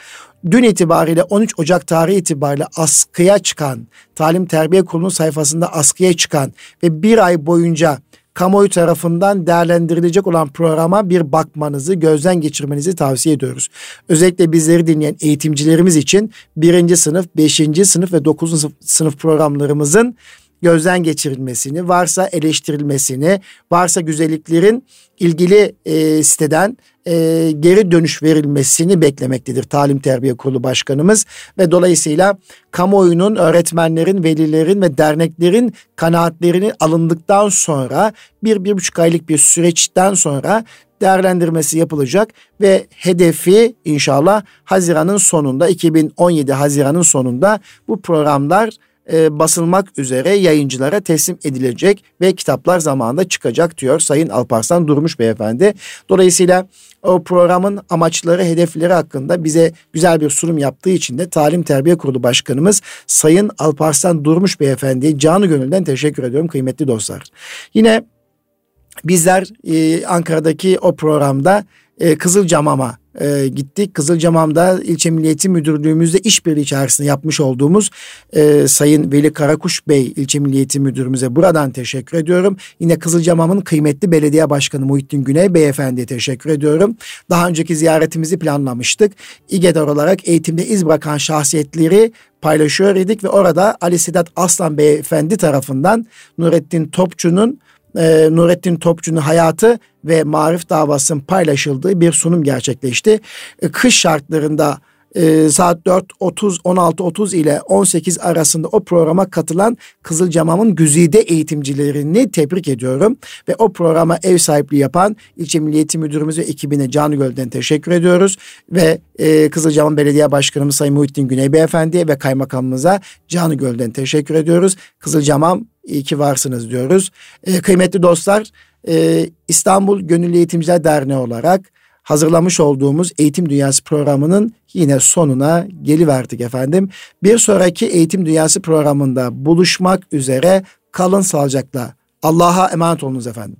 Dün itibariyle 13 Ocak tarihi itibariyle askıya çıkan, Talim Terbiye Kurulu'nun sayfasında askıya çıkan ve bir ay boyunca kamuoyu tarafından değerlendirilecek olan programa bir bakmanızı, gözden geçirmenizi tavsiye ediyoruz. Özellikle bizleri dinleyen eğitimcilerimiz için birinci sınıf, beşinci sınıf ve dokuzuncu sınıf programlarımızın gözden geçirilmesini, varsa eleştirilmesini, varsa güzelliklerin ilgili e, siteden e, geri dönüş verilmesini beklemektedir Talim Terbiye Kurulu Başkanımız ve dolayısıyla kamuoyunun, öğretmenlerin, velilerin ve derneklerin kanaatlerini alındıktan sonra bir, bir buçuk aylık bir süreçten sonra değerlendirmesi yapılacak ve hedefi inşallah Haziran'ın sonunda 2017 Haziran'ın sonunda bu programlar e, basılmak üzere yayıncılara teslim edilecek ve kitaplar zamanında çıkacak diyor Sayın Alparslan Durmuş Beyefendi. Dolayısıyla o programın amaçları, hedefleri hakkında bize güzel bir sunum yaptığı için de Talim Terbiye Kurulu Başkanımız Sayın Alparslan Durmuş Beyefendi'ye canı gönülden teşekkür ediyorum kıymetli dostlar. Yine bizler e, Ankara'daki o programda e, Kızılcamam'a e, gittik. Kızılcamam'da ilçe Milliyeti Müdürlüğümüzde işbirliği içerisinde yapmış olduğumuz e, Sayın Veli Karakuş Bey ilçe Milliyeti Müdürümüze buradan teşekkür ediyorum. Yine Kızılcamam'ın kıymetli belediye başkanı Muhittin Güney Beyefendi'ye teşekkür ediyorum. Daha önceki ziyaretimizi planlamıştık. İGEDAR olarak eğitimde iz bırakan şahsiyetleri paylaşıyor idik ve orada Ali Sedat Aslan Beyefendi tarafından Nurettin Topçu'nun e, Nurettin Topçu'nun hayatı ve marif davasının paylaşıldığı bir sunum gerçekleşti. E, kış şartlarında e, saat 4.30 16.30 ile 18 arasında o programa katılan Kızılcamam'ın güzide eğitimcilerini tebrik ediyorum. Ve o programa ev sahipliği yapan ilçe Milliyeti Müdürümüz ve ekibine Canı Göl'den teşekkür ediyoruz. Ve e, Kızılcamam Belediye Başkanımız Sayın Muhittin Güney Beyefendi'ye ve kaymakamımıza Canı Göl'den teşekkür ediyoruz. Kızılcamam iyi ki varsınız diyoruz. E, kıymetli dostlar e, İstanbul Gönüllü Eğitimciler Derneği olarak hazırlamış olduğumuz Eğitim Dünyası programının yine sonuna geliverdik efendim. Bir sonraki Eğitim Dünyası programında buluşmak üzere kalın sağlıcakla. Allah'a emanet olunuz efendim.